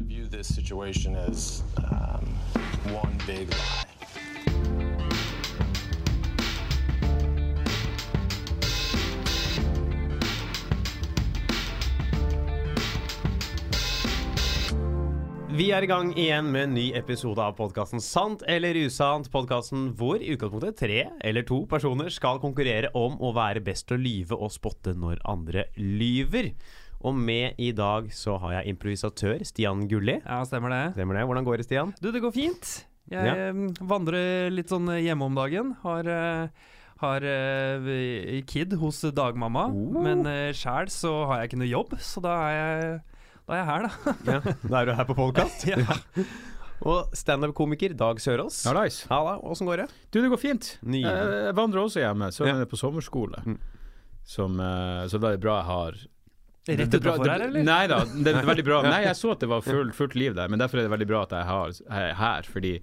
I view this situation as um, one big lie. Vi er i gang igjen med en ny episode av podkasten Sant eller usant. Podkasten hvor i utgangspunktet tre eller to personer skal konkurrere om å være best til å lyve og spotte når andre lyver. Og med i dag så har jeg improvisatør Stian Gulli. Ja, stemmer det. Stemmer det? Hvordan går det, Stian? Du, det går fint. Jeg Ja. eh, vandrer litt sånn hjemme om dagen. Har, eh, har eh, kid hos dagmamma. Oh. Men sjæl så har jeg ikke noe jobb, så da er jeg, da er jeg her, da. Ja, Da er du her på podkast. Ja. Og standup-komiker Dag Sørås. Ja, nice. Halla, åssen går det? Du, det går fint. Nye. Jeg, jeg vandrer også hjemme. Så er jeg på sommerskole. Mm. Som, eh, så da er det bra jeg har Rett Det bra- utafor det- her, eller? Nei da, det er veldig bra. Nei, jeg så at det var full, fullt liv der, men derfor er det veldig bra at jeg, har, jeg er her. Fordi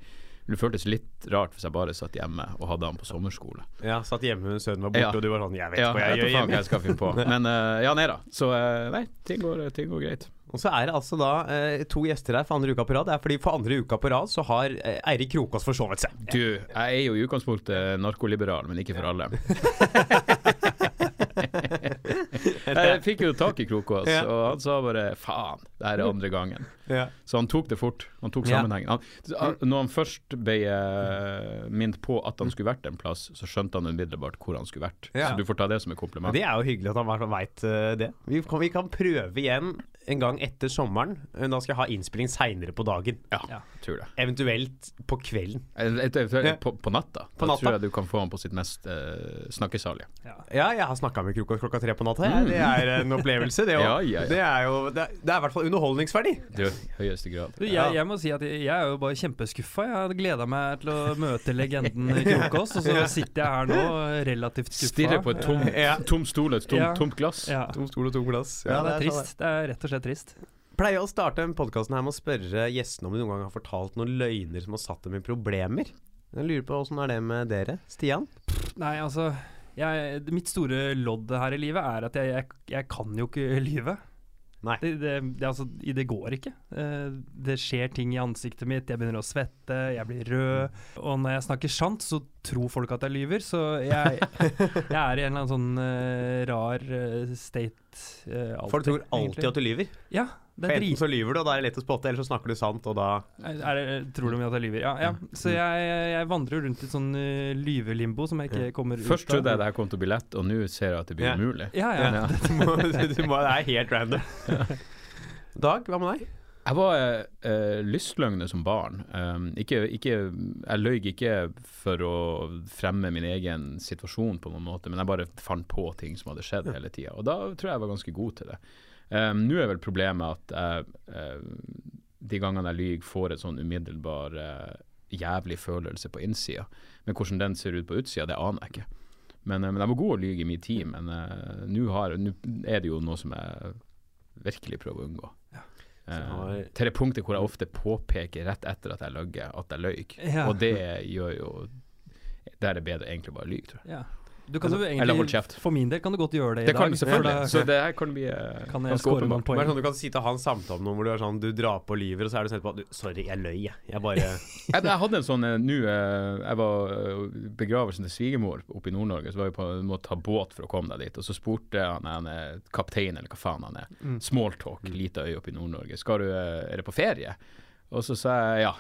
det føltes litt rart hvis jeg bare satt hjemme og hadde han på sommerskole. Ja, Satt hjemme mens sønnen var borte, Ja. og du var sånn Jeg vet Ja, hva jeg jeg gjør hjemme. jeg skal finne på. Men uh, ja, nei da. Så uh, nei, ting går, ting går greit. Og så er det altså da eh, to gjester her for andre uka på rad. Det er fordi for andre uka på rad så har eh, Eirik Krokås forsovet seg. Du, jeg er jo i utgangspunktet narkoliberal, men ikke for alle. jeg fikk jo tak i Krokås, Ja. og han sa bare faen, det her er andre gangen. Ja. Så han tok det fort. Han tok sammenhengen. Han, når han først ble eh, minnet på at han skulle vært en plass, så skjønte han umiddelbart hvor han skulle vært. Ja. Så du får ta det som et kompliment. Det er jo hyggelig at han veit det. Vi kan, vi kan prøve igjen en gang etter sommeren. Eh, Da skal jeg ha innspilling seinere på dagen. Ja, Ja. tror det. Eventuelt på kvelden. Ja. På, på natta. På da natta. tror jeg du kan få han på sitt mest uh, snakkesalige. Ja. Ja, jeg har snakka med Krokos klokka tre på natta. jeg. Det er en opplevelse, det òg. Ja, ja, ja. Det er jo Det er, i hvert fall underholdningsverdi. Du, høyeste grad. Du, jeg, jeg må si at jeg, jeg er jo bare kjempeskuffa. Jeg hadde gleda meg til å møte legenden Krokos, og så sitter jeg her nå relativt skuffa. Stirrer på et tom, tom stol og et tomt, Ja. tomt glass. Ja. Tom stol og tomt glass. Ja, det er sånn trist. Det er rett og slett trist. Pleier å starte podkasten her med å spørre gjestene om de noen gang har fortalt noen løgner som har satt dem i problemer. Jeg lurer på åssen er det med dere? Stian? Nei, altså jeg, Mitt store lodd her i livet er at jeg, jeg, jeg kan jo ikke lyve. Nei. Det, det, det, altså, det går ikke. Eh, det skjer ting i ansiktet mitt, jeg begynner å svette, jeg blir rød. Og når jeg snakker sant, så tror folk at jeg lyver, så jeg, jeg er i en eller annen sånn eh, rar eh, state alltid, Folk tror alltid egentlig. at du lyver. Ja, det For er enten så lyver du, og da er det lett å spotte, eller så snakker du sant, og da Er det, tror du at jeg lyver? Ja. ja. Så jeg, jeg vandrer rundt i sånn uh, lyvelimbo som jeg ikke kommer Først ut av. trodde jeg det her kom til å bli lett, og nå ser jeg at det blir Ja. umulig. Ja, ja. Ja. Du må, du må, det er helt random. Dag, hva med deg? Jeg var eh, lystløgner som barn. Um, ikke, ikke, jeg løy ikke for å fremme min egen situasjon på noen måte, men jeg bare fant på ting som hadde skjedd hele tida. Og da tror jeg jeg var ganske god til det. Um, Nå er vel problemet at jeg, eh, de gangene jeg lyver, får et sånn umiddelbar eh, jævlig følelse på innsida. Men hvordan den ser ut på utsida, det aner jeg ikke. Men, eh, men jeg var god å lyge i min tid, men uh, nå er det jo noe som jeg virkelig prøver å unngå. Ja. har- til det punktet hvor jeg ofte påpeker rett etter at jeg løy, at jeg løy. Ja. Og det gjør jo Der er det bedre egentlig bare å lyve, tror jeg. Ja. Du kan jo Altså, Eller egentlig, kjeft. for min del kan du godt gjøre det, i Det i kan du selvfølgelig. for Så det her kan bli eh, kan jeg score noen poeng. sånn Du kan si til han samtalen noen hvor du er sånn Du drar på lyver, og så er du sånn på du, Sorry, jeg løy, jeg. Jeg bare Jeg, jeg hadde en sånn eh, nå eh, Jeg var begravelsen til svigermor oppe i Nord-Norge, så var vi på måtte ta båt for å komme deg dit. Og så spurte han, er kaptein, eller hva faen han er. Mm. Smalltalk, lita øy oppe i Nord-Norge. Skal du, Er det på ferie? Og så sa jeg ja.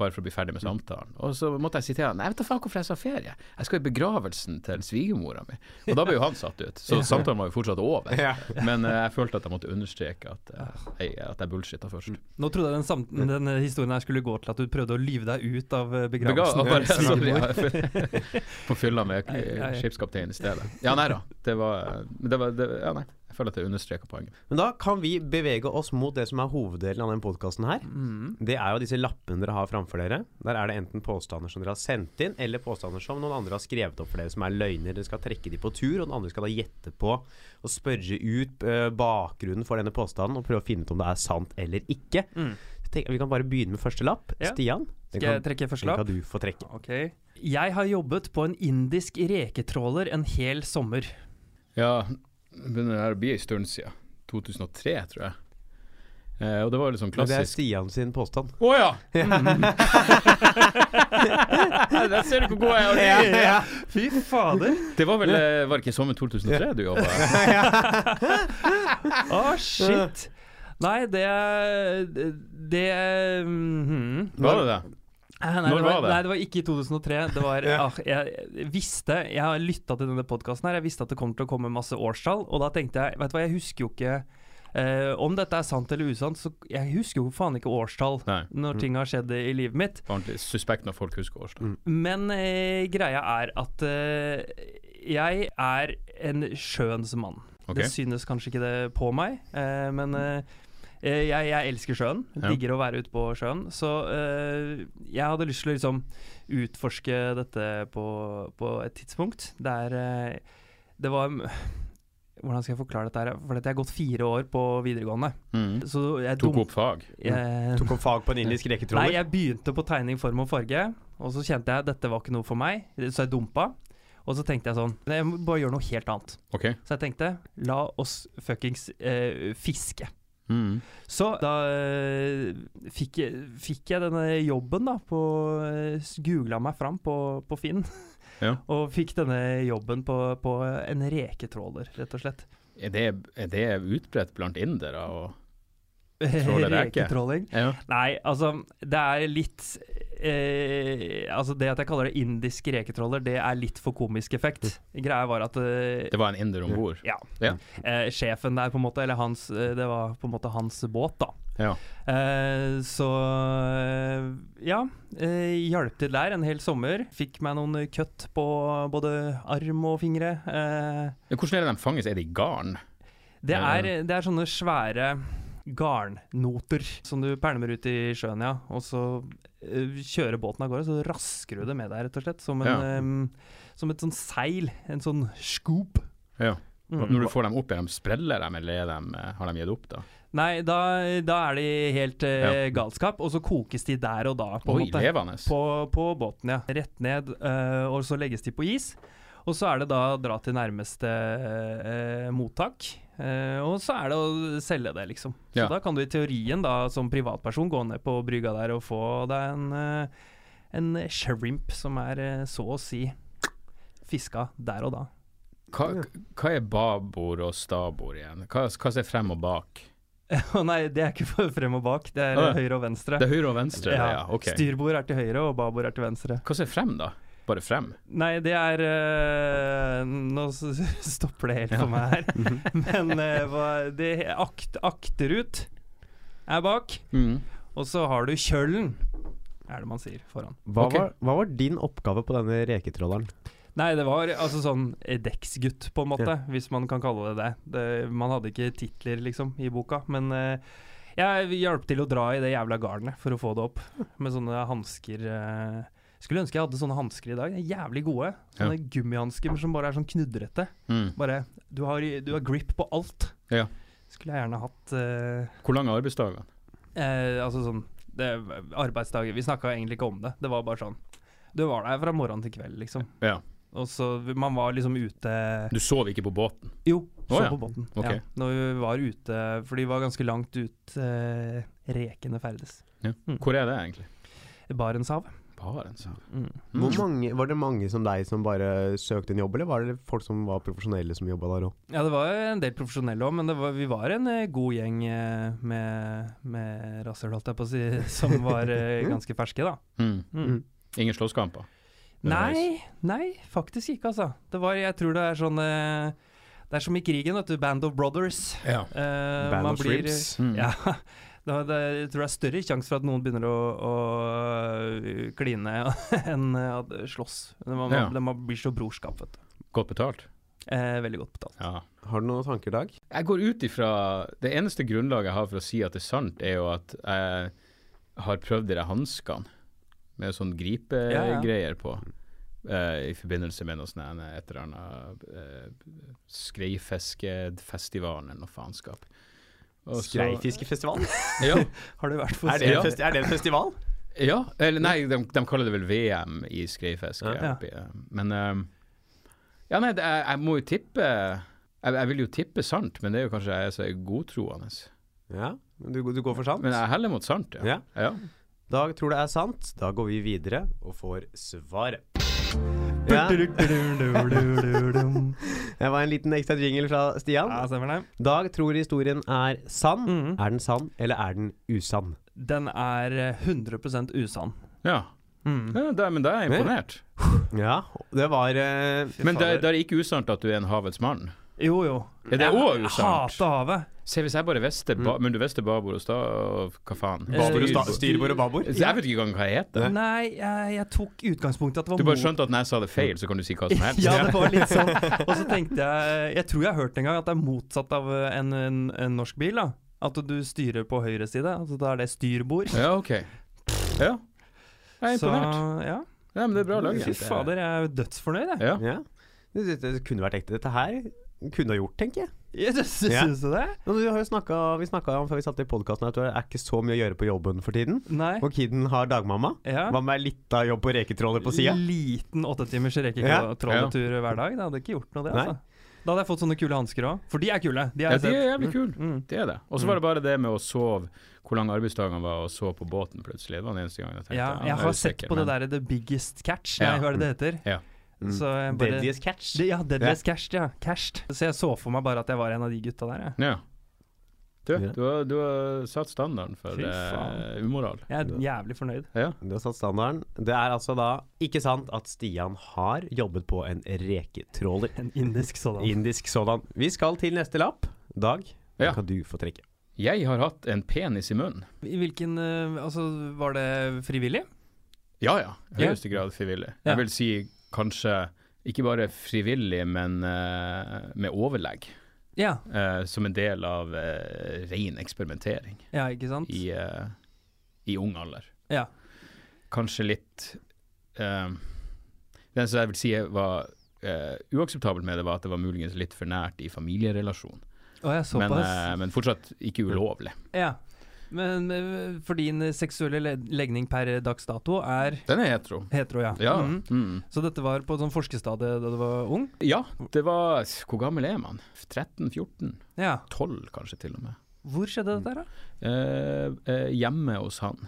Bare for å bli ferdig med samtalen. Og så måtte jeg si til han Nei, vet du faen hvorfor jeg sa ferie? Jeg skal i begravelsen til svigermora mi. Og da ble jo han satt ut. Så samtalen var jo fortsatt over. Men uh, jeg følte at jeg måtte understreke at, uh, jeg, at jeg bullshitta først. Nå trodde jeg den, sam den historien her skulle gå til at du prøvde å lyve deg ut av begravelsen. Til sorry, ja. På fylla med Nei, nei. skipskaptein i stedet. Ja, nei da. Det var, det var det, Ja, nei. Jeg føler at det understreker poenget. Men da kan vi bevege oss mot det som er hoveddelen av denne podkasten her. Mm. Det er jo disse lappene dere har framfor dere. Der er det enten påstander som dere har sendt inn, eller påstander som noen andre har skrevet opp for dere, som er løgner. Dere skal trekke de på tur, og den andre skal da gjette på og spørre ut eh, bakgrunnen for denne påstanden og prøve å finne ut om det er sant eller ikke. Mm. Tenk, vi kan bare begynne med første lapp. Ja. Stian, den Skal jeg kan, trekke første den kan du få trekke. Okay. Jeg har jobbet på en indisk reketråler en hel sommer. Ja, det her å bli en stund siden. 2003, tror jeg. Eh, og det var liksom klassisk Men det er Stian sin påstand. Å ja! Der ser du hvor god jeg er. Fy fader. Det var vel eh, Var det ikke sommer 2003 du jobba? Å, shit. Nei, det Det hmm. Var det det? Nei, Når det var det? Nei, det var ikke i 2003. Det var, ah, jeg visste Jeg har lytta til denne podkasten her. Jeg visste at det kommer til å komme masse årstall, og da tenkte jeg Vet du hva, jeg husker jo ikke eh, om dette er sant eller usant, så jeg husker jo faen ikke årstall Nei. når ting har skjedd i livet mitt. Ordentlig suspekt når folk husker årstall. Men eh, greia er at eh, jeg er en sjøens mann. Okay. Det synes kanskje ikke det på meg, eh, men eh, jeg, jeg elsker sjøen. Ja. Digger å være ute på sjøen. Så uh, jeg hadde lyst til å liksom utforske dette på, på et tidspunkt der uh, det var Hvordan skal jeg forklare dette her? For jeg har gått fire år på videregående. Mm. Så jeg Tok opp fag. jeg, Tok opp fag på en indisk Nei, reketroller. jeg begynte på tegning, form og farge, og så kjente jeg at dette var ikke noe for meg, så jeg dumpa. Og så tenkte jeg sånn Jeg må bare gjøre noe helt annet. Okay. Så jeg tenkte la oss fuckings eh, fiske. Mm. Så da eh, fikk, jeg, fikk jeg denne jobben, da, på uh, Googla meg fram på, på Finn. Ja. Og fikk denne jobben på, på en reketråler, rett og slett. Er det, er det utbredt blant indere? Og? Reketråling. ja. Nei, altså det er litt eh, Altså det at jeg kaller det indisk reketråler, det er litt for komisk effekt. Greia var at eh, Det var en inder om bord? ja. Ja. Eh, sjefen der, på en måte, eller hans eh, Det var på en måte hans båt, da. Ja. Eh, så eh, ja. Eh, hjalp til der en hel sommer. Fikk meg noen kutt på både arm og fingre. Eh, Hvordan er det de fanges? Er det i garn? det, er, det er sånne svære garnnoter som du pælmer ut i sjøen, ja. Og så eh, kjører båten av gårde, så rasker du det med deg, rett og slett. Som, en, Ja. um, som et sånn seil. En sånn scoop. Ja. Mm. Når du får dem opp, er de spreller dem, eller er de, eh, har de gitt opp, da? Nei, da, da er de helt uh, Ja. galskap, og så kokes de der og da, på Oi. På, på båten, ja. Rett ned, uh, og så legges de på is. Og så er det da å dra til nærmeste eh, mottak. eh, og så er det å selge det, liksom. Så Ja. da kan du i teorien da som privatperson gå ned på brygga der og få deg en, eh, en shrimp som er eh, så å si fiska der og da. Hva, hva er babord og stabord igjen? Hva, hva er frem og bak? Å nei, det er ikke for frem og bak, det er Å, høyre og venstre. Det er høyre og venstre, ja, ja. Ok. Styrbord er til høyre, og babord er til venstre. Hva er frem, da? Bare frem? Nei, det er eh, Nå stopper det helt Ja. for meg her. Men eh, hva, det akt, akterut er bak, Mm. og så har du kjølen, er det man sier foran. Hva, okay. var, hva var din oppgave på denne reketråleren? Nei, det var altså sånn dekksgutt, på en måte, hvis man kan kalle det det. det. Man hadde ikke titler, liksom, i boka, men uh, jeg hjalp til å dra i det jævla garnet for å få det opp, med sånne hansker. eh, skulle ønske jeg hadde sånne hansker i dag. De er jævlig gode. Sånne gummihansker som bare er sånn knudrete. Mm. Bare Du har, du har grip på alt. Ja. Skulle jeg gjerne hatt uh, Hvor lang arbeidsdager? eh, Altså sånn det, Arbeidsdager Vi snakka egentlig ikke om det. Det var bare sånn Du var der fra morgen til kveld, liksom. Ja. Og så Man var liksom ute Du sov ikke på båten? Jo, så oh, ja. på båten. Okay. Ja, når vi var ute For de var ganske langt ut eh, rekene ferdes. Ja. Mm. Hvor er det egentlig? Barentshavet. Barentshavet. Mm. Mm. Hvor mange, var det mange som deg som bare søkte en jobb, eller var det folk som var profesjonelle som jobba der òg? Ja, det var en del profesjonelle òg, men det var, vi var en eh, god gjeng eh, med, med rasshøl, holdt jeg på å si, som var eh, ganske ferske, da. Mm. Mm. Ingen slåsskamper? Nei, nei, faktisk ikke, altså. Det var, jeg tror det er sånn Det er som i krigen, vet du. Band of brothers. Ja. Uh, Band man of blir- shrimps. Mm. Ja. Det, det, jeg tror det er større sjanse for at noen begynner å, å kline enn at slåss. Det, man, Ja. det man blir så brorskap, vet du. Godt betalt? Eh, veldig godt betalt. Ja. Har du noen tanker, Dag? Jeg går ut ifra Det eneste grunnlaget jeg har for å si at det er sant, er jo at jeg har prøvd de hanskene med sånn gripegreier på. eh, I forbindelse med noe sånn et eller annet uh, Skreifiskefestivalen eller noe faenskap. Og Skreifiskefestivalen? Ja, Har du vært på Er det, en Ja. festi er det en festival? ja, eller nei, de, de kaller det vel VM i skreifiske. Ja. Men eh, Ja, nei, det, jeg, jeg må jo tippe jeg, jeg vil jo tippe sant, men det er jo kanskje jeg er så godtroende. Ja. Du, du går for sant? Men jeg heller mot sant, ja. Ja. ja. Dag tror det er sant. Da går vi videre og får svaret. Ja, det var en liten ekstra jingle fra Stian. Ja, stemmer det. Dag tror historien er sann. Mm. Er den sann, eller er den usann? Den er eh, 100 usann. ja. Mm. ja det, men da er jeg imponert. Ja, det var uh, Men det, det er ikke usant at du er en havets mann. Jo, jo. Er det også usant? hater havet. Se, hvis jeg bare visste ba, Mm. Men du visste babord og sta... Hva faen? Babord og sta- Styrbord. og babord? Så Jeg vet ikke engang hva jeg heter. Nei, jeg, jeg tok utgangspunktet at det var Du bare skjønte at når jeg sa det feil, så kan du si hva som helst. Ja, det var litt sånn. Og så tenkte jeg Jeg tror jeg har hørt en gang at det er motsatt av en, en, en norsk bil. da At du styrer på høyre side. Altså Da er det styrbord. Ja, ok. Ja. Jeg er Så imponert. ja. Ja, men det er bra lag. Fy fader, jeg er dødsfornøyd, jeg. Ja. Ja. Det, det, det kunne vært ekte. Dette her kunne ha gjort, tenker jeg. jeg synes, Ja. Syns du det? Vi snakka om før vi satt i podkasten at det er ikke så mye å gjøre på jobben for tiden. Nei. Og kiden har dagmamma. Ja. Hva med litt av jobb på reketroller på sida? Liten åttetimers Ja. reketrolletur hver dag. Det hadde ikke gjort noe, det. Nei. altså Da hadde jeg fått sånne kule hansker òg. For de er kule. De Ja, de er jævlig kule. Mm. Det er det. Og så var det bare det med å sove, hvor lang arbeidsdagen var, og så på båten plutselig. Det var den eneste gangen jeg tenkte Ja, ja, jeg har sett på det men- der The Biggest Catch. Ja. Nei, hva er det det heter? Ja. Mm. Så bare, Deadliest catch. det, ja, Deadliest catch ja. Cashed. Så jeg så for meg bare at jeg var en av de gutta der, jeg. Ja. Du, du, har, du har satt standarden for uh, eh, umoral. Jeg er jævlig fornøyd. Ja. Du har satt standarden. Det er altså da ikke sant at Stian har jobbet på en reketråler. En indisk sådan. Indisk sådan. Vi skal til neste lapp. Dag, den Ja. kan du få trekke. Jeg har hatt en penis i munnen. I hvilken eh, Altså, var det frivillig? Ja ja, i høyeste grad frivillig. Ja. Jeg vil si kanskje ikke bare frivillig, men eh, med overlegg. Ja. eh, som en del av uh, ren eksperimentering Ja, i, eh, i ung alder. Ja. Kanskje litt uh, Det som jeg vil si var uh, uakseptabelt med det, var at det var muligens litt for nært i familierelasjon. Oh, ja, Men, eh, men fortsatt ikke ulovlig. ja. Men eh, for din seksuelle le- legning per dags dato er Den er hetero. hetero, ja. Ja. Mm. Mm. Så dette var på et sånn forskestadie da du var ung? ja, det var Hvor gammel er man? 13-14? Ja. 12 kanskje til og med. Hvor skjedde dette her, da? Eh, eh, hjemme hos han.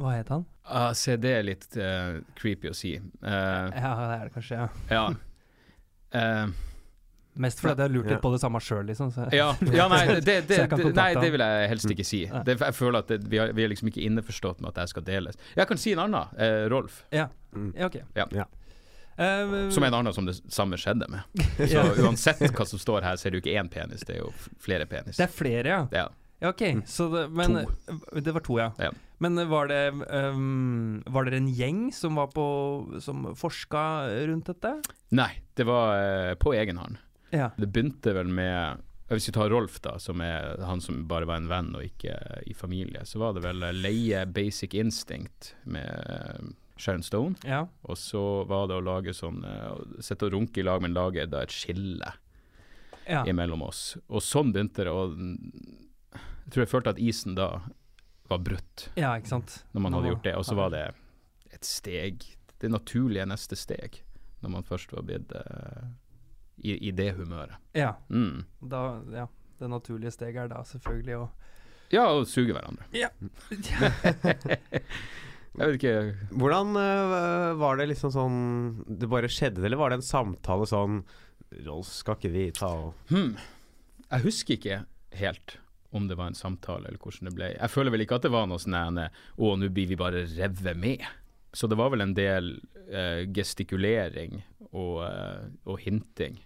Hva het han? Uh, se, det er litt uh, creepy å si. Uh, Ja, det er det kanskje, ja. ja. Eh, Mest fordi jeg har lurt litt på det samme sjøl, liksom. Så. ja, ja, nei, det, det, nei, det vil jeg helst ikke si. Det, jeg føler at det, vi, har, vi er liksom ikke innforstått med at det skal deles. Jeg kan si en annen. Eh, Rolf. Ja. Mm. Ja, ok. Ja. Ja. Uh, Som en annen som det samme skjedde med. Så uansett hva som står her, så er det jo ikke én penis, det er jo flere penis. Det er flere, ja. Ja. Ja, ok. Så det, men, Det var to, ja. Ja. Men var det um, Var dere en gjeng som var på Som forska rundt dette? Nei, det var uh, på egen hånd. Ja. Det begynte vel med Hvis vi tar Rolf, da, som er han som bare var en venn og ikke i familie, så var det vel leie Basic Instinct med eh, Sharon Stone. Ja. Og så var det å lage sånn eh, Sitte og runke i lag, men lage da et skille ja. imellom oss. Og sånn begynte det. Og jeg tror jeg følte at isen da var brutt, ja, ikke sant. når man hadde gjort det. Og så var det et steg, det naturlige neste steg, når man først var blitt eh, i, i det humøret. Ja. Mm. Da, ja. Det naturlige steget er da selvfølgelig å Ja, og suge hverandre. Ja. jeg vet ikke Hvordan uh, var det liksom sånn Det bare skjedde, eller var det en samtale sånn Rolf, skal ikke vi ta og hmm. Jeg husker ikke helt om det var en samtale eller hvordan det ble. Jeg føler vel ikke at det var noe sånn Å, nå blir vi bare revet med. Så det var vel en del eh, gestikulering og, eh, og hinting.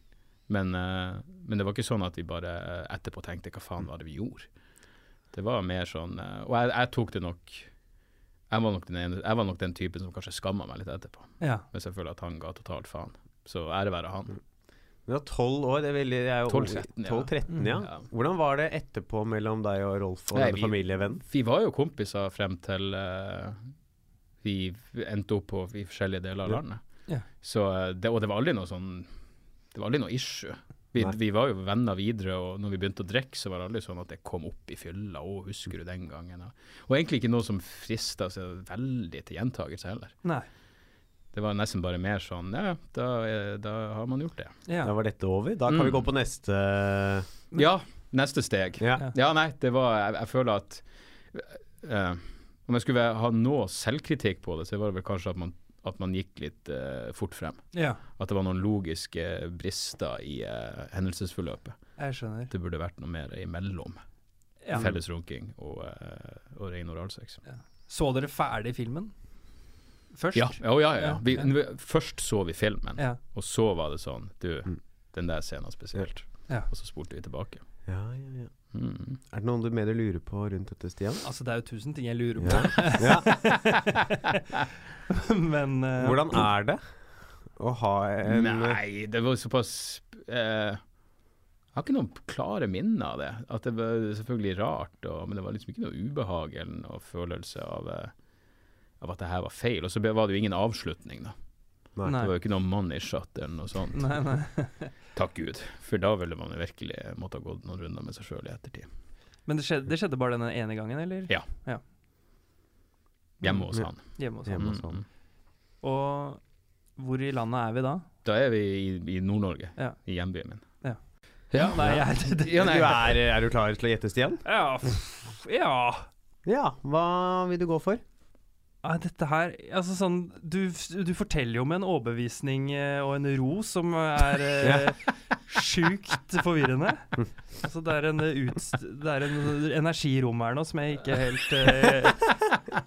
Men, eh, men det var ikke sånn at vi bare eh, etterpå tenkte hva faen var det vi gjorde. Det var mer sånn eh, Og jeg, jeg tok det nok jeg var, nok den ene, jeg var nok den typen som kanskje skamma meg litt etterpå, Ja. hvis jeg føler at han ga totalt faen. Så ære være han. Du var tolv år, det er veldig jeg er jo 12-13, ja. ja. Ja. Hvordan var det etterpå mellom deg og Rolf og Nei, denne vi- familievennen? Vi var jo kompiser frem til eh, vi endte opp på i forskjellige deler av landet. Ja. Så eh, det, og det var aldri noe sånn Det var aldri noe issue. Vi, vi var jo venner videre, og når vi begynte å drikke, så var det aldri sånn at det kom opp i fylla. 'Å, husker du den gangen?' Og, egentlig ikke noe som frista seg veldig til gjentagelse heller. Nei. Det var nesten bare mer sånn Ja, da, er- da har man gjort det. Ja. Da var dette over. Da kan Mm. vi gå på neste ja, Neste steg. Ja. Ja, nei, det var Jeg, jeg føler at eh, Om jeg skulle ha noe selvkritikk på det, så var det vel kanskje at man, at man gikk litt uh, fort frem. Ja, At det var noen logiske brister i uh, hendelsesforløpet. jeg skjønner. Det burde vært noe mer imellom Ja. felles runking og, uh, og ren oralsex. Så dere ferdig filmen først? Ja, ja, ja. ja. Ja, Vi, ja. vi- Først så vi filmen, Ja. og så var det sånn Du, Mm. den der scenen spesielt. Ja. Og så spurte vi tilbake. Ja, ja, ja. Mm. Er det noen du mer lurer på rundt dette, Stian? Altså, det er jo tusen ting jeg lurer på. Ja. ja. Men uh, Hvordan er det å ha en Nei, det var såpass uh, Jeg har ikke noen klare minner av det. At det var selvfølgelig rart, og, men det var liksom ikke noe ubehag eller noe følelse av, eh, av at det her var feil. Og så var det jo ingen avslutning, da. Nei. Det var jo ikke noe money shot eller noe sånt. Nei, nei. Takk Gud. For da ville man jo virkelig måtte ha gått noen runder med seg sjøl i ettertid. Men det skjedde, det skjedde bare denne ene gangen, eller? Ja. Hjemme hos han. Hjemme hos Hjemme han. hos han. Mm. Og hvor i landet er vi da? Da er vi i, i Nord-Norge, Ja. i hjembyen min. Ja. Ja, Nei, jeg, det, Ja, nei. Du er, er du klar til å gjette, Stian? ja, ja. Ja. Hva vil du gå for? Ja, dette her Altså sånn Du, du forteller jo med en overbevisning eh, og en ro som er eh, sjukt forvirrende. Altså det er en eh, ut, Det er en energirom her nå som jeg ikke helt eh,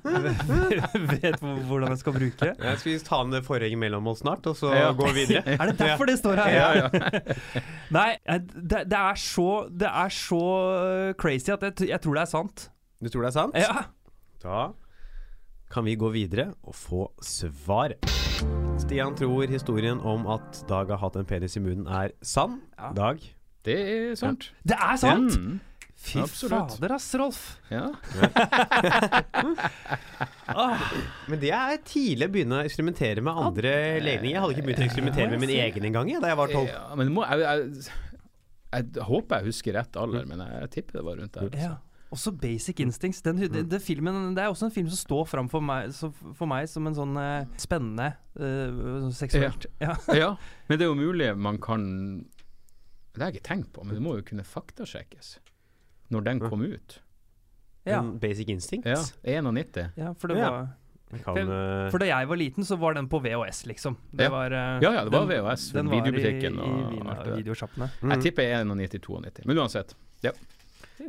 vet hvordan jeg skal bruke. Jeg skal vi ta ned forhenget mellom oss snart, og så Ja. gå videre? Er det derfor det står her? Ja, ja. Nei, det, det er så Det er så eh, crazy at jeg, jeg tror det er sant. Du tror det er sant? Ja. Da kan vi gå videre og få svar. Stian tror historien om at Dag har hatt en penis i munnen er sann. Ja. Dag? Det er sant. Det er sant! Mm. Fy Absolutt. fader, ass, Rolf. Ja. Men det er tidlig å begynne å eksperimentere med andre legninger. Jeg hadde ikke begynt å eksperimentere med min egen engang da jeg var tolv. ja jeg, jeg, jeg, håper jeg husker rett alder, men jeg, jeg tipper det var rundt der. Ja. Også Basic Instincts. Den, den, den filmen, det er også en film som står fram for meg, så, for meg som en sånn eh, spennende uh, seksuelt. Ja. Ja, men det er jo mulig man kan Det har jeg ikke tenkt på, men det må jo kunne faktasjekkes når den kom ut. Ja. En Basic Instincts? Ja, 91. ja, for det Ja. var Kan, eh, For da jeg var liten, så var den på VHS, liksom. Det Ja. var, eh, Ja, ja, det var den- VHS, Den var i, i videobutikken og alt det der. mm. Jeg tipper 91-92. Men uansett. Ja.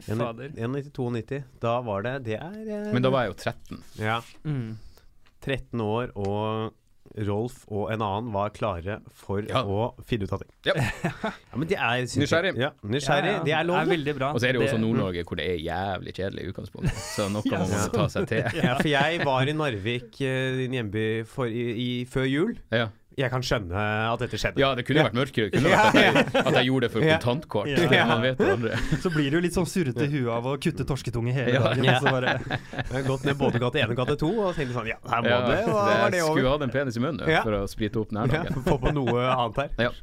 Fy fader. 91-92. Da var det Det er eh, Men da var jeg jo 13. Ja. Mm. 13 år, og Rolf og en annen var klare for Ja. å finne ut av ting. Ja. Ja, men det er synes jeg- Nysgjerrig. Ja, nysgjerrig. Ja, ja. Det er lov, Det er veldig bra. Og så er det jo også Nord-Norge hvor det er jævlig kjedelig i utgangspunktet. Så noe må man ta seg til. Ja, for jeg var i Narvik, eh, din hjemby, for, i, i, før jul. Ja. Jeg kan skjønne at dette skjedde. ja, det kunne Ja. vært mørkere. Det kunne Ja, vært at jeg, at jeg gjorde det for kontantkort. Ja. Man vet aldri. Så blir du litt sånn surrete i huet av å kutte torsketunge hele dagen. Ja. og Så bare, gått ned både gate 1 og gate 2 og tenkte sånn Ja, her må Ja, det. Hva var det over. skulle hatt en penis i munnen Ja. for å sprite opp Ja, nærdagen. Få på noe annet her. Ja.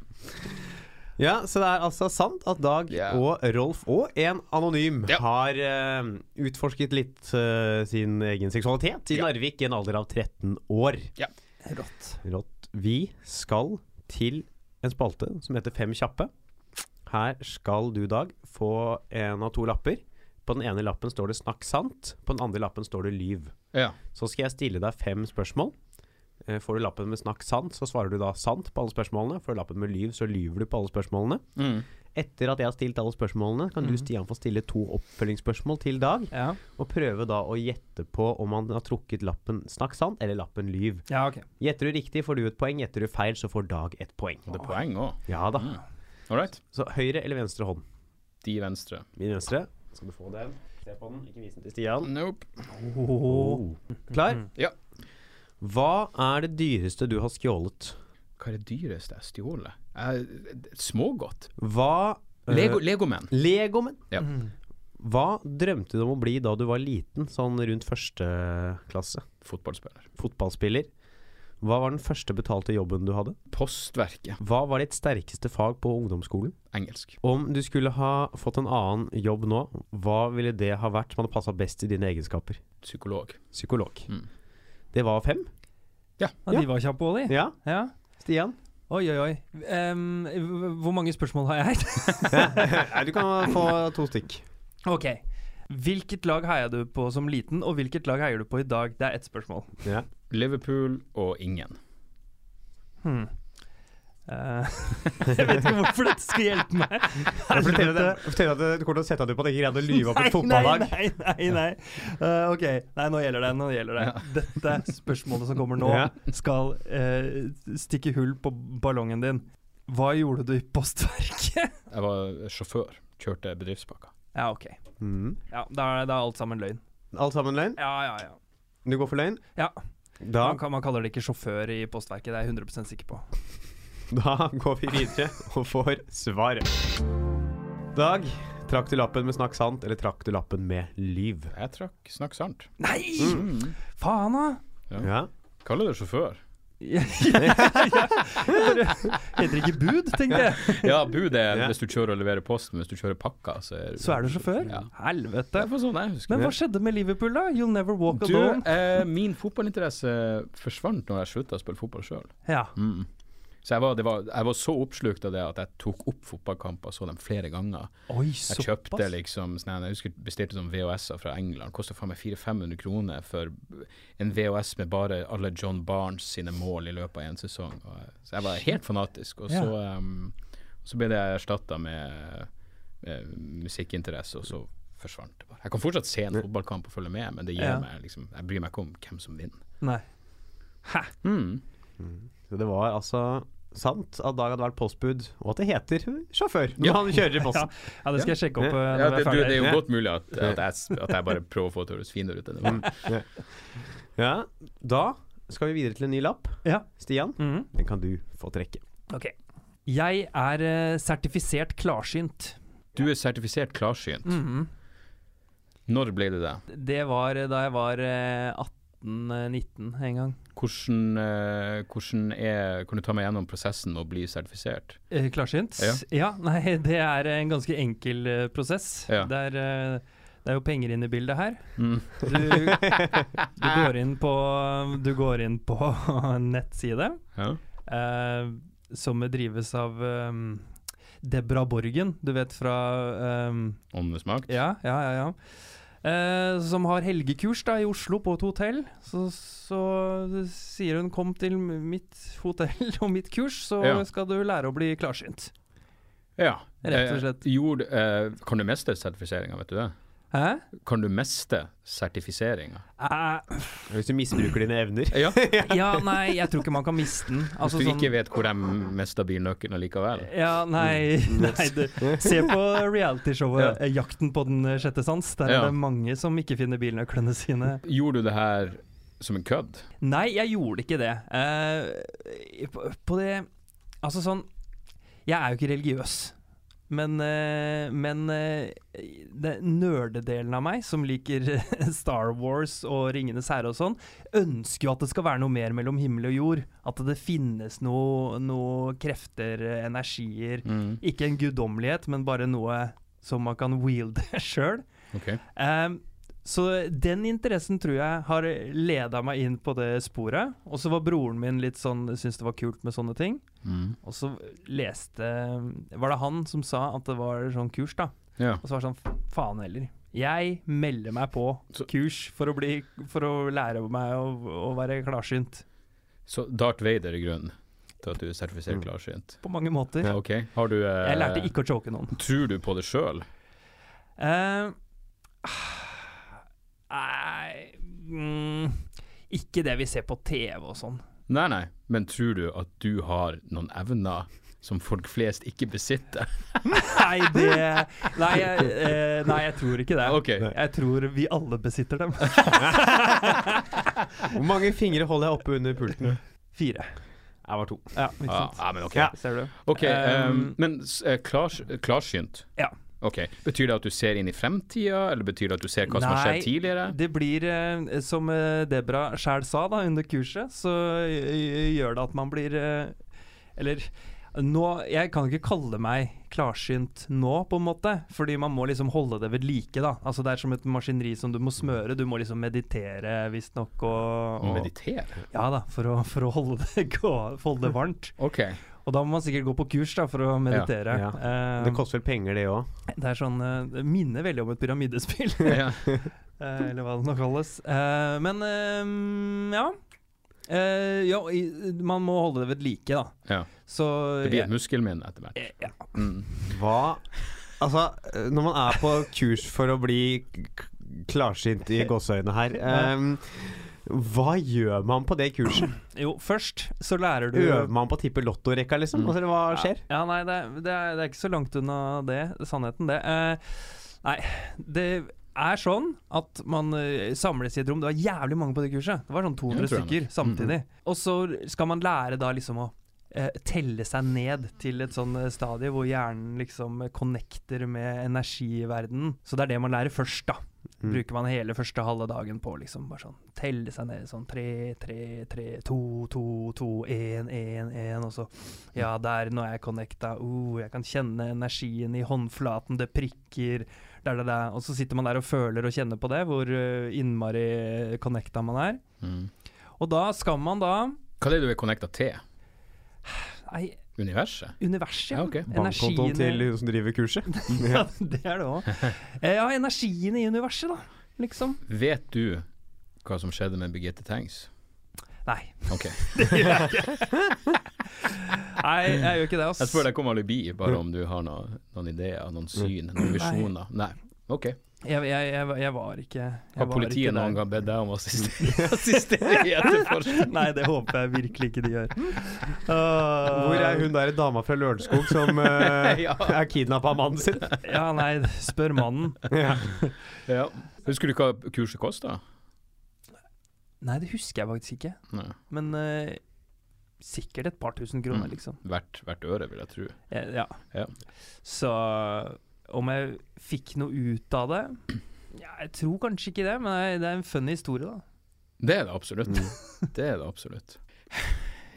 Ja, så det er altså sant at Dag yeah. og Rolf og en anonym yeah. har uh, utforsket litt uh, sin egen seksualitet i yeah. Narvik i en alder av 13 år. rått. Rått. Vi skal til en spalte som heter Fem kjappe. Her skal du, Dag, få en av to lapper. På den ene lappen står det 'snakk sant', på den andre lappen står det 'lyv'. Ja. Så skal jeg stille deg fem spørsmål. Eh, Får du lappen med 'snakk sant', så svarer du da sant på alle spørsmålene. Får du lappen med 'lyv', så lyver du på alle spørsmålene. Mm. Etter at jeg har stilt alle spørsmålene, kan du Mhm. Stian få stille to oppfølgingsspørsmål til Dag. Ja. Og prøve da å gjette på om han har trukket lappen 'snakk sant' eller lappen 'lyv'. ja, okay. Gjetter du riktig, får du et poeng. Gjetter du feil, så får Dag et poeng. Det er poeng òg. Ja da. Mm. All right. Så høyre eller venstre hånd? De venstre. Min venstre. Skal du få den? Se på den, ikke vis den til Stian. Nope. Oh. Klar? Ja. Hva er det dyreste du har stjålet? Hva er det dyreste jeg stjålet? Jeg- Smågodt. Hva eh, Lego, Legomen. Legomen. Ja. Mm. Hva drømte du om å bli da du var liten, sånn rundt første klasse? Fotballspiller. Fotballspiller. Hva var den første betalte jobben du hadde? Postverket. Hva var ditt sterkeste fag på ungdomsskolen? Engelsk. Om du skulle ha fått en annen jobb nå, hva ville det ha vært som hadde passa best i dine egenskaper? Psykolog. Psykolog. Mm. Det var fem. Ja, de var kjappe òg, de. Ja, Ja. Stian? Oi, oi, oi. Um, hvor mange spørsmål har jeg? Nei, du kan få to stykk. ok. Hvilket lag heia du på som liten, og hvilket lag heier du på i dag? Det er ett spørsmål. Ja. Liverpool og ingen. Hmm. Eh, jeg vet ikke hvorfor dette skal hjelpe meg. Jeg forteller at du kommer til å sette deg på at jeg ikke greide å lyve opp et fotballag. Nei, nei, nei. nei. Uh, ok, nei, nå gjelder det. Nå gjelder det. Dette spørsmålet som kommer nå, skal uh, stikke hull på ballongen din. Hva gjorde du i postverket? Jeg var sjåfør. Kjørte bedriftspakka. Ja, ok. Mm. Ja, Da er da er alt sammen løgn. Alt sammen løgn? Ja, ja, ja. Du går for løgn? Ja. Da, Man, man kaller det ikke sjåfør i postverket, det er jeg 100 sikker på. Da går vi videre og får svaret. Dag, trakk du lappen med snakk sant, eller trakk du lappen med lyv? Jeg trakk snakk sant. Nei! Mm. Faen, da! Ja. Kaller det sjåfør. Ja, ja, ja. Heter det ikke bud, tenkte jeg. Ja, bud er hvis du kjører og leverer post, men hvis du kjører pakka, så er Så er du sjåfør? Ja. Helvete. Sånn jeg Men hva skjedde med Liverpool, da? You'll never walk Du, alone. eh, min fotballinteresse forsvant når jeg slutta å spille fotball sjøl. Ja. Mm. Så jeg var, det var, jeg var så oppslukt av det at jeg tok opp fotballkamper og så dem flere ganger. Oi, Jeg kjøpte liksom sånn, Jeg husker bestilte sånn VHS-er fra England. Kosta faen meg 400-500 kroner for en VHS med bare alle John Barnes sine mål i løpet av en sesong. Og, så jeg var helt fanatisk. Og så, um, så ble det erstatta med, med musikkinteresse, og så forsvant det bare. Jeg kan fortsatt se en fotballkamp og følge med, men det gir Ja. meg liksom Jeg bryr meg ikke om hvem som vinner. Nei. Hæ? Mm. Så det var altså sant at Dag hadde vært postbud, og at det heter sjåfør når Ja. han kjører i posten. Ja, det skal jeg sjekke opp Ja. eh, Ja, det, du, det er jo godt mulig at, at, jeg, at jeg bare prøver å få det til å høres finere ut enn det var. Ja, da skal vi videre til en ny lapp. Ja. Stian, -hmm. den kan du få trekke. Ok. Jeg er uh, sertifisert klarsynt. Du er sertifisert klarsynt. Mhm. Når ble du det? Det var eh, da jeg var eh, 18-19 en gang. Hvordan, eh, hvordan er Kan du ta meg gjennom prosessen med å bli sertifisert? Eh, klarsynt? Ja. Nei, det er en ganske enkel eh, prosess. Ja. Det, er, det er jo penger inn i bildet her. Mm. Du, du, går, inn på, du går inn på en nettside Ja. eh, som drives av um, Debra Borgen, du vet fra um, Åndenes makt? Ja, ja, ja. ja. Eh, som har helgekurs da i Oslo på et hotell. Så, så sier hun 'kom til mitt hotell og mitt kurs, så Ja. skal du lære å bli klarsynt'. Ja. Rett og slett. Eh, gjorde, eh, kan du mestre sertifiseringa, vet du det? Hæ? Kan du miste sertifiseringa? Uh, Hvis du misbruker dine evner. Ja. ja, nei, jeg tror ikke man kan miste den. Hvis Altså, du sånn- ikke vet hvor de mista bilnøkkelen likevel? Ja, nei, nei det, Se på realityshowet Ja. eh, 'Jakten på den sjette sans'. Der Ja. er det mange som ikke finner bilnøklene sine. Gjorde du det her som en kødd? Nei, jeg gjorde ikke det. Uh, på, på det Altså sånn Jeg er jo ikke religiøs. Men, eh, men eh, det nerdedelen av meg, som liker Star Wars og Ringenes herre og sånn, ønsker jo at det skal være noe mer mellom himmel og jord. At det finnes noe, noe krefter, energier. Mm. Ikke en guddommelighet, men bare noe som man kan wielde sjøl. Ok. Um, så den interessen tror jeg har leda meg inn på det sporet. Og så var broren min litt sånn, syntes det var kult med sånne ting. Mm. Og så leste Var det han som sa at det var sånn kurs, da? Ja. Og så var det sånn Faen heller. Jeg melder meg på kurs for å, bli, for å lære meg å, å være klarsynt. Så Darth Vader er grunnen til at du er sertifisert Mm. klarsynt? På mange måter. Ja, okay. Har du eh, Jeg lærte ikke å choke noen. Tror du på det sjøl? Eh, Nei mm, Ikke det vi ser på TV og sånn. Nei, nei, men tror du at du har noen evner som folk flest ikke besitter? Nei, det Nei, jeg, eh, nei, jeg tror ikke det. Okay. Jeg tror vi alle besitter dem. Hvor mange fingre holder jeg oppe under pulten? Fire. Jeg var to. Ja, ikke Ja, sant. ja, men ok. Ja. Ser du? Ok, um, Um, men klars, klarsynt? Ja. Ok, Betyr det at du ser inn i fremtida, eller betyr det at du ser hva som har skjedd tidligere? Nei, Det blir, eh, som eh, Debra sjæl sa da under kurset, så eh, gjør det at man blir eh, Eller nå Jeg kan ikke kalle meg klarsynt nå, på en måte, fordi man må liksom holde det ved like, da. Altså Det er som et maskineri som du må smøre. Du må liksom meditere, visstnok, og, og meditere? Ja da, for å, for å holde, det holde det varmt. Ok. Og da må man sikkert gå på kurs da for å meditere. Ja. Eh, Det koster vel penger, det òg. det er sånn eh, Det minner veldig om et pyramidespill, Ja. eh, eller hva det nå kalles. Eh, men eh, ja. Uh, ja, i, man må holde det ved like, da. Ja. Så Det blir et muskelminne etter hvert. ja. Mm. Hva Altså, når man er på kurs for å bli klarsynt i gåseøynene her ehm, Hva gjør man på det kurset? Jo, først så lærer du Øver man på å tippe lottorekka, liksom? Mm. Altså, hva skjer? Ja, ja nei, det, det, er, det er ikke så langt unna det, sannheten, det. Eh, nei, det er sånn at man eh, samles i et rom. Det var jævlig mange på det kurset. Det var sånn 200 Ja, tror jeg stykker samtidig. Og så skal man lære da liksom å eh, telle seg ned til et sånn eh, stadie hvor hjernen liksom connecter med energiverdenen. Så det er det man lærer først, da. Mm. Bruker man hele første halve dagen på liksom bare sånn telle seg ned sånn tre, tre, tre, to, to, to, én, én, én, og så Ja, der, nå er jeg connecta. Uh, jeg kan kjenne energien i håndflaten, det prikker. Der, der, der. Og så sitter man der og føler og kjenner på det, hvor uh, innmari connecta man er. Mm. Og da skal man da Hva er det du er connecta til? Nei, Universet? universet. Ja, Okay. Bankkontoen til hun som driver kurset? Ja, det er det òg. Ja, energien i universet, da. Liksom. Vet du hva som skjedde med Birgitte Tengs? Nei. Ok. Nei, jeg gjør ikke det, ass. Jeg spør deg om alibi, bare om du har noen, noen ideer, noen syn, noen visjoner. Nei. Ok. Jeg, jeg, jeg, jeg var ikke jeg Har politiet noen gang bedt deg om å assistere, assistere i etterforskning? Nei, det håper jeg virkelig ikke de gjør. Hvor er hun der dama fra Lørenskog som uh, Ja. er kidnappa av mannen sin? Ja, nei, spør mannen. Ja. Ja. Husker du hva kurset kosta? Nei, det husker jeg faktisk ikke. Nei. Men uh, sikkert et par tusen kroner, Mm. liksom. Hvert, hvert øre, vil jeg tro. Eh, ja. Ja. Så om jeg fikk noe ut av det ja, Jeg tror kanskje ikke det, men det er- en funny historie, da. Det er det absolutt. Mm. Det er det absolutt.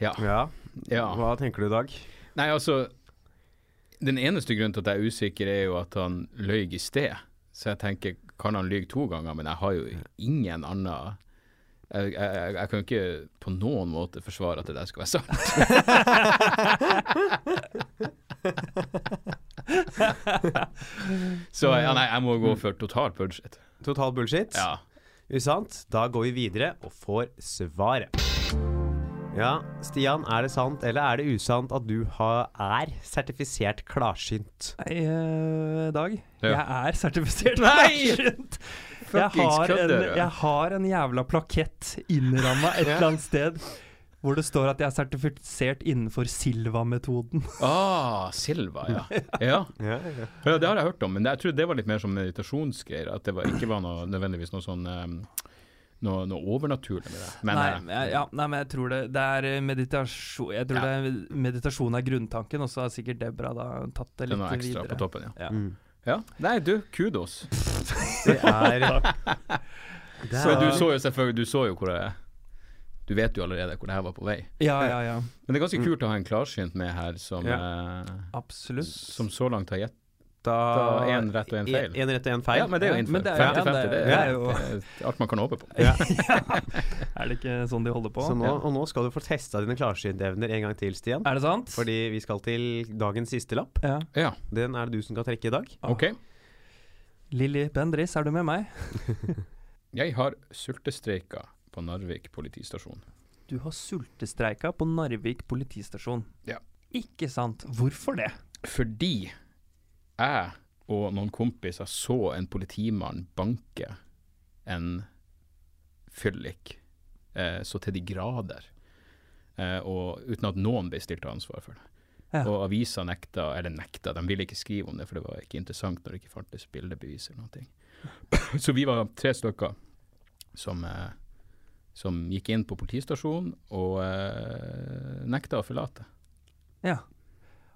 Ja. ja. ja. Hva tenker du, Dag? Nei, altså Den eneste grunnen til at jeg er usikker, er jo at han løy i sted. Så jeg tenker, kan han lyve to ganger? Men jeg har jo ingen annen jeg, jeg, jeg, kan ikke på noen måte forsvare at det der skal være sant. Så ja, nei, jeg må gå for total bullshit. Total bullshit? Ja. Usant? Da går vi videre og får svaret. Ja, Stian, er det sant eller er det usant at du har, er sertifisert klarsynt? Nei, eh, Dag. Ja. Jeg er sertifisert Nei! klarsynt. Jeg har, en, jeg har en jævla plakett innramma et eller annet sted hvor det står at jeg er sertifisert innenfor Silva-metoden. Ah, Silva, ja. ja. Ja, ja. Ja, det har jeg hørt om, men jeg tror det var litt mer som meditasjonsgreier. At det var, ikke var noe, nødvendigvis noe sånn um, noe, noe overnaturlig med det. Men nei, ja, nei, men jeg tror det, det er eh, meditasjon Jeg tror Ja. det er meditasjon er grunntanken, og så har sikkert Debra da tatt det litt det er noe ekstra videre. på toppen, ja. Ja. Mm. ja. Nei, du, kudos. Det er, det Så du er så jo Du så jo hvor jeg Du vet jo allerede hvor det her var på vei. ja, ja, ja. Men det er ganske kult å ha en klarsynt med her som, eh, som så langt har gjett da én rett og en feil. En rett og en feil. Ja, men det er jo Ja, det er- ja, 50-50, det- det, det er jo- alt man kan håpe på. Ja. Er det ikke sånn de holder på? Så nå, og nå skal du få testa dine klarsyntevner en gang til, Stian. Er det sant? Fordi vi skal til dagens siste lapp. Ja. Ja, Den er det du som skal trekke i dag. OK. Lilly Bendriss, er du med meg? Jeg har sultestreika på Narvik politistasjon. Du har sultestreika på Narvik politistasjon. Ja. Ikke sant. Hvorfor det? Fordi jeg og noen kompiser så en politimann banke en fyllik eh, så til de grader, eh, og uten at noen ble stilt til ansvar for det. Ja. Og avisa nekta, eller nekta, de ville ikke skrive om det, for det var ikke interessant når det ikke fantes bildebevis eller noe. Så vi var tre stykker som, eh, som gikk inn på politistasjonen og eh, nekta å forlate. Ja.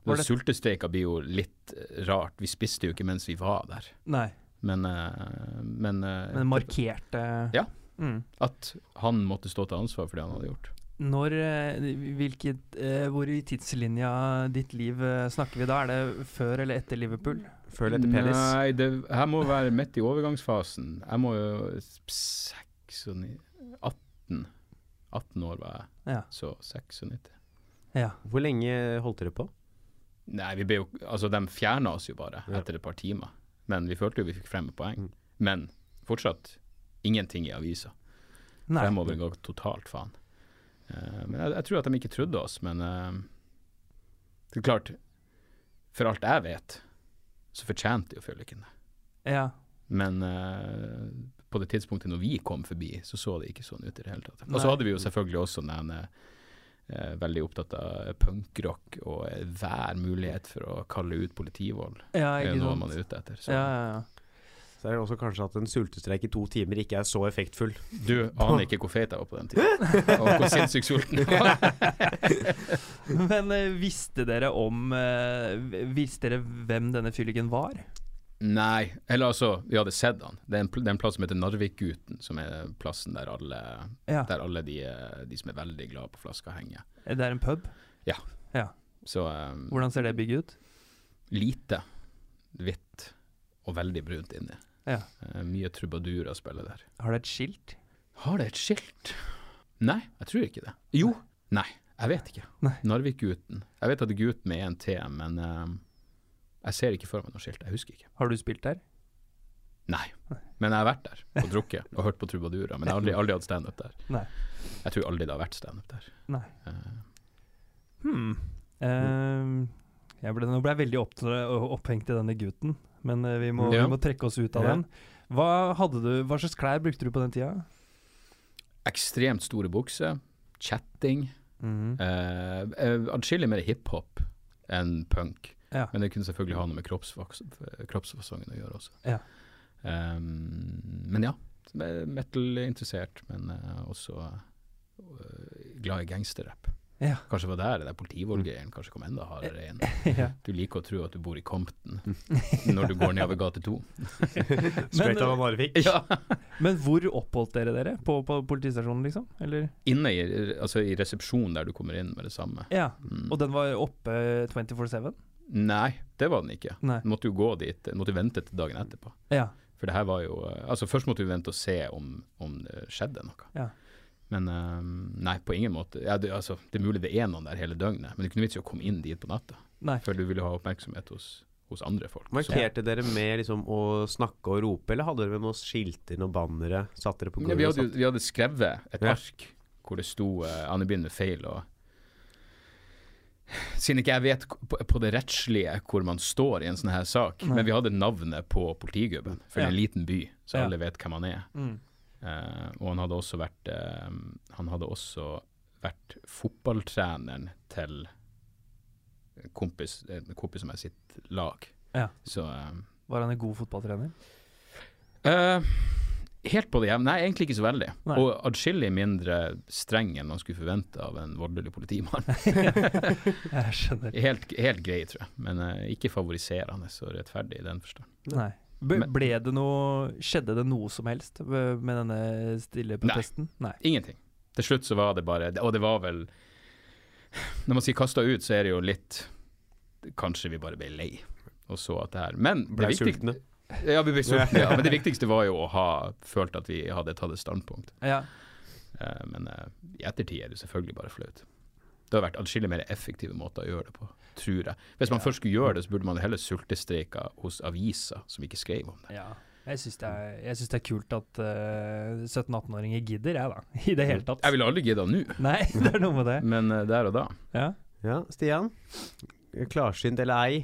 Det- Sultestreika blir jo litt eh, rart. Vi spiste jo ikke mens vi var der. Nei, Men, eh, men, eh, men markerte Ja. Mm. at han måtte stå til ansvar for det han hadde gjort. Når eh, hvilket, eh, Hvor i tidslinja ditt liv snakker vi da? Er det før eller etter Liverpool? Før eller etter penis? Nei, det her må være midt i overgangsfasen. Jeg må jo 96 18 18 år var jeg, Ja. så 96. Ja. Hvor lenge holdt dere på? Nei, vi ble jo Altså, de fjerna oss jo bare Ja. etter et par timer. Men vi følte jo vi fikk frem poeng. Mm. Men fortsatt ingenting i avisa. Nei. Fremover går totalt faen. Uh, men jeg, jeg tror at de ikke trodde oss, men uh, det er klart For alt jeg vet, så fortjente jo fylliken det. Ja. Men eh, på det tidspunktet når vi kom forbi, så så det ikke sånn ut i det hele tatt. Og så hadde vi jo selvfølgelig også den eh, veldig opptatt av punkrock og hver mulighet for å kalle ut politivold. ja, er ikke noe sant. man er ute etter. Så. Ja, ja, ja. Så er det også kanskje at en sultestreik i to timer ikke er så effektfull. Du aner ikke hvor feit jeg var på den tida, og hvor sinnssykt sulten jeg var. Men eh, visste dere om eh, Visste dere hvem denne fylliken var? Nei, eller altså, vi hadde sett han. Det er en, det er en plass som heter Narvikguten, som er plassen der alle, Ja. der alle de, eh, de som er veldig glad på flaska, henger. Det er en pub? Så um, Hvordan ser det bygget ut? lite, hvitt og veldig brunt inni. Ja. Uh, mye trubadurer spiller der. Har det et skilt? Har det et skilt? Nei, jeg tror ikke det. Jo. Nei, jeg vet ikke. Narvikguten. Jeg vet at det er gutt med en T, men eh, jeg ser ikke for meg noe skilt. Jeg husker ikke. Har du spilt der? Nei. Men jeg har vært der og drukket og hørt på trubadurer. Men jeg har aldri, aldri hatt standup der. Nei. Jeg tror aldri det har vært standup der. Nei. Uh. Hmm. Uh, jeg ble, nå ble jeg veldig opp, opphengt i denne gutten, men eh, vi, må, Ja. vi må trekke oss ut av Ja. den. Hva, hadde du, hva slags klær brukte du på den tida? ekstremt store bukser. Chatting. Mhm. Uh, eh, Atskillig mer hiphop enn punk. Ja. Men det kunne selvfølgelig ha noe med kroppsfasongen å gjøre også. Ja. Um, men ja, metal-interessert, men uh, også uh, glad i gangsterrapp. Ja. Kanskje var der det der politivoldgreien kanskje kom enda hardere inn. ja. Du liker å tro at du bor i Compton når du går nedover gate to. Straight out av Narvik. Ja. Men hvor oppholdt dere dere? På, på politistasjonen, liksom? Eller? Inne i, altså i resepsjonen der du kommer inn med det samme. Ja. Mm. Og den var oppe 24-7? Nei, det var den ikke. Nei. Du måtte jo gå dit, måtte vente til dagen etterpå. Ja. For det her var jo eh, Altså Først måtte vi vente og se om, om det skjedde noe. Ja. Men um, nei, på ingen måte. Ja, det, altså, det er mulig det er noen der hele døgnet, men det er ikke noe vits i å komme inn dit på natta. Nei. For du ville ha oppmerksomhet hos, hos andre folk. Så, Markerte dere med liksom å snakke og rope, eller hadde dere med noen skilter, noen bannere? Satte dere på ja, vi, og hadde, satt- vi hadde skrevet et Ja. ark hvor det sto uh, Anne begynner med feil. og Siden ikke jeg vet på, det rettslige hvor man står i en sånn her sak, Nei. men vi hadde navnet på politigubben, for det er en liten by, så Ja. alle vet hvem han er. Mm. Uh, og han hadde også vært uh, Han hadde også vært fotballtreneren til en kompis, en kompis som er sitt lag. Ja. Så uh, Var han en god fotballtrener? eh, Helt på det jevne. Nei, egentlig ikke så veldig. Nei. Og adskillig mindre streng enn man skulle forvente av en voldelig politimann. Jeg skjønner. helt, helt grei, tror jeg, men uh, ikke favoriserende og rettferdig i den forstand. Nei. Ble det noe Skjedde det noe som helst med denne stille protesten? Nei. Ingenting. Til slutt så var det bare Og det var vel Når man sier kasta ut, så er det jo litt Kanskje vi bare ble lei og så at det her Men det Ble viktig- sultne. Ja, vi ble sultne, ja. Men det viktigste var jo å ha følt at vi hadde tatt et standpunkt. Ja. Uh, men uh, i ettertid er det selvfølgelig bare flaut. Det har vært atskillig mer effektive måter å gjøre det på, tror jeg. Hvis man Ja. først skulle gjøre det, så burde man heller sultestreika hos aviser som ikke skrev om det. ja. Jeg syns det, det er kult at uh, 17-18-åringer gidder, jeg, da. I det hele tatt. Jeg ville aldri gidda nå, Nei, det er noe med det. men eh, der og da. Ja. Ja, Stian. Klarsynt eller ei,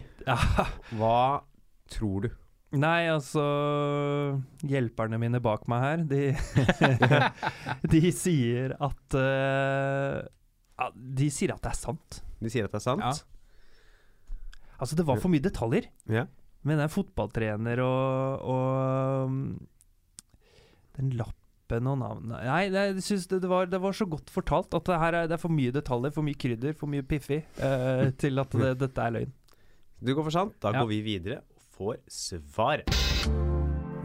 hva tror du? Nei, altså Hjelperne mine bak meg her, de, de sier at uh, De sier at det er sant. De sier at det er sant? Ja. Altså, det var for mye detaljer. Ja. Men det er fotballtrener og, og um, den lappen og navnet Nei, jeg synes det, det, var, det var så godt fortalt at det her er, det er for mye detaljer, for mye krydder, for mye piffi uh, til at det, dette er løgn. Du går for sant. Da Ja. går vi videre får svar.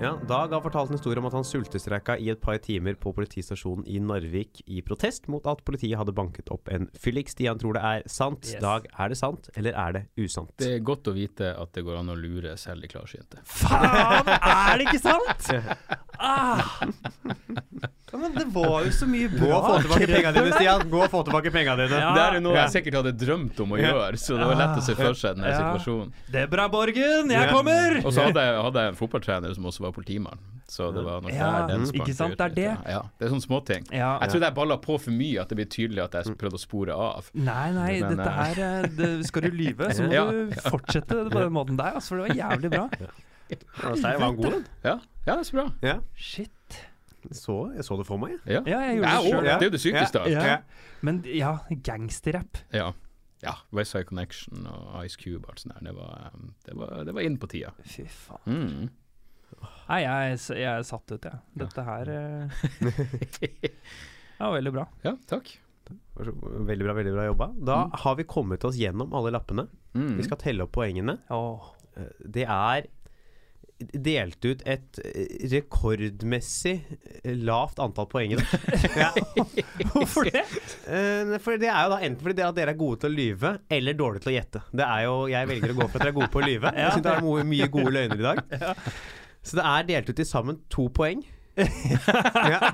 Ja, Dag har fortalt en historie om at han sultestreika i et par timer på politistasjonen i Narvik i protest mot at politiet hadde banket opp en fyllik. Stian tror det er sant. Yes. Dag, er det sant, eller er det usant? Det er godt å vite at det går an å lure selv de klarsynte. Faen, er det ikke sant?! Ah! Ja, men det var jo så mye Gå bra. og få tilbake pengene dine, Stian. Gå og få tilbake pengene dine. Ja. Det er jo noe jeg sikkert hadde drømt om å gjøre, så det var lett å se for seg denne Ja. situasjonen. bra, Borgen, jeg kommer! Og så hadde jeg, hadde jeg en fotballtrener som også var politimann, så det var nok Ja, der den ikke sant, ut det er det. Ja, det er sånne småting. Ja. Jeg trodde jeg balla på for mye, at det blir tydelig at jeg prøvde å spore av. Nei, nei, Men, dette eh, her eh, det, Skal du lyve, så må Ja. du fortsette på den måten der, altså, for det var jævlig bra. Stein, var han god, den? Ja, ja det er så bra. Ja. Shit. Så, jeg så det for meg. Ja, Ja, jeg gjorde Jeg det òg. sjøl. Det er jo det sykeste. Ja. Ja. Men ja, gangsterrapp. Ja. ja. Westside Connection og Ice Cube og alt sånt der. Det var, um, det var, det var inn på tida. Fy faen. Mm. Nei, jeg, jeg er satt ut, jeg. Dette her eh, Ja, veldig bra. Ja, takk. Veldig bra, veldig bra jobba. Da har vi kommet oss gjennom alle lappene. Mm. Vi skal telle opp poengene. Eh, Det er delt ut et eh, rekordmessig eh, lavt antall poeng. i ja. Hvorfor det? Eh, For det er jo da enten fordi det at dere er gode til å lyve, eller dårlige til å gjette. Det er jo, Jeg velger å gå for at dere er gode på å lyve. Jeg synes det er mye, mye gode løgner i dag. Så det er delt ut til sammen to poeng. ja.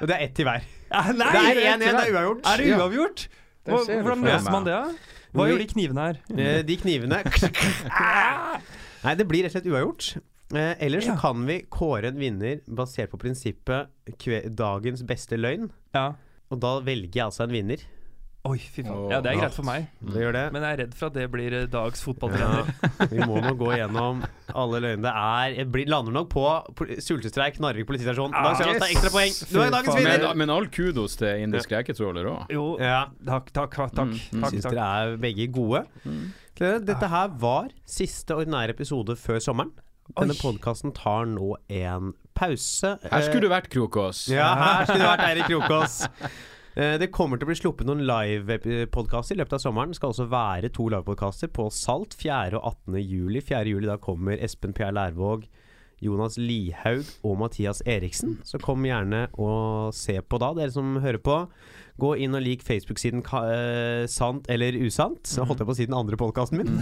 Og det er ett til hver. Nei, Det er 1-1, det er uavgjort. Er det uavgjort? Ja. Hva, hvordan løser man det? da? Hva gjør de knivene her? Eh, De knivene Nei, det blir rett og slett uavgjort. Eh, eller så kan vi kåre en vinner basert på prinsippet kve dagens beste løgn. Ja. Og da velger jeg altså en vinner. Oi, fy faen. Ja, det er greit for meg. Det gjør det. Men jeg er redd for at det blir eh, dags Ja, fotballtrener. vi må nå gå gjennom alle løgnene. Det er jeg blir, lander nok på pol- sultestreik Narvik politistasjon. Dag Sørås, det er ekstra poeng. Du er dagens faen. vinner! Men, men all kudos til indisk reketråler òg. Jo, Ja, takk, takk, takk. takk, Mm, mm. takk, Syns takk. dere er begge gode. Dere, Dette her var siste ordinære episode før sommeren. Denne podkasten tar nå en pause. Her skulle du vært, Krokås. Ja, her skulle det vært Eirik Krokås. Eh, Det kommer til å bli sluppet noen live-podkaster i løpet av sommeren. Det skal også være to live-podkaster på Salt 4. og 18. juli. 4. juli da kommer Espen Pierre Lærvåg, Jonas Lihaug og Mathias Eriksen. Så kom gjerne og se på da, dere som hører på. Gå inn og lik Facebook-siden eh, Sant eller usant. Så holdt jeg på å si den andre podkasten min.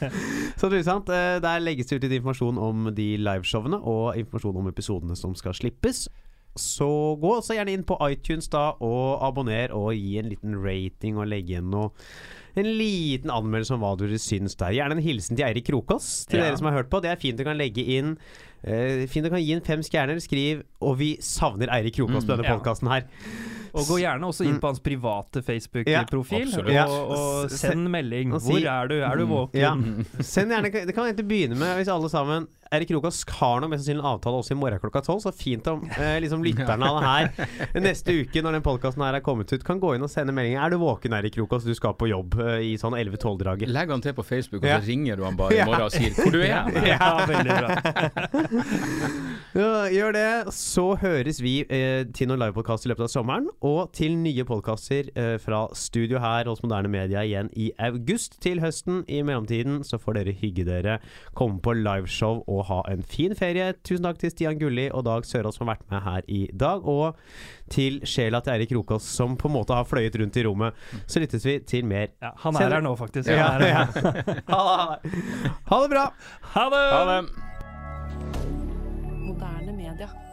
Sant usant. eh, Der legges det ut litt informasjon om de liveshowene og informasjon om episodene som skal slippes. Så gå også gjerne inn på iTunes da og abonner og gi en liten rating og legge igjen noe en liten anmeldelse om hva du syns der. Gjerne en hilsen til Eirik Krokås, til Ja. dere som har hørt på. Det er fint du kan legge inn uh, Fint du kan gi en fem stjerner. Skriv 'Og vi savner Eirik Krokås' på denne ja. podkasten her. Og gå gjerne også inn på hans private Facebook-profil ja, og, og send melding. Hvor er du? Er du våken? Ja. Send gjerne, Det kan egentlig begynne med hvis alle sammen Erik Rokas har nå mest sannsynlig en avtale også i morgen klokka tolv, så fint om eh, liksom lytterne av det her neste uke, når den podkasten her er kommet ut, kan gå inn og sende meldinger. Er du våken, Erik Rokas, Du skal på jobb eh, i sånn 11-12-draget. Legg han til på Facebook, og Ja. så ringer du han bare i morgen og sier 'hvor du er'. Ja, veldig bra. Ja, gjør det. Så høres vi eh, til noen livepodkast i løpet av sommeren, og til nye podkaster eh, fra studio her hos Moderne Media igjen i august til høsten. I mellomtiden så får dere hygge dere, komme på liveshow og ha en fin ferie. Tusen takk til Stian Gulli og Dag Sørås som har vært med her i dag, og til sjela til Eirik Rokås som på en måte har fløyet rundt i rommet. Så lyttes vi til mer. Ja, han er det. her nå, faktisk. Ja, ja. her. Ha, ha det bra! Ha det! Ha det. Moderne media.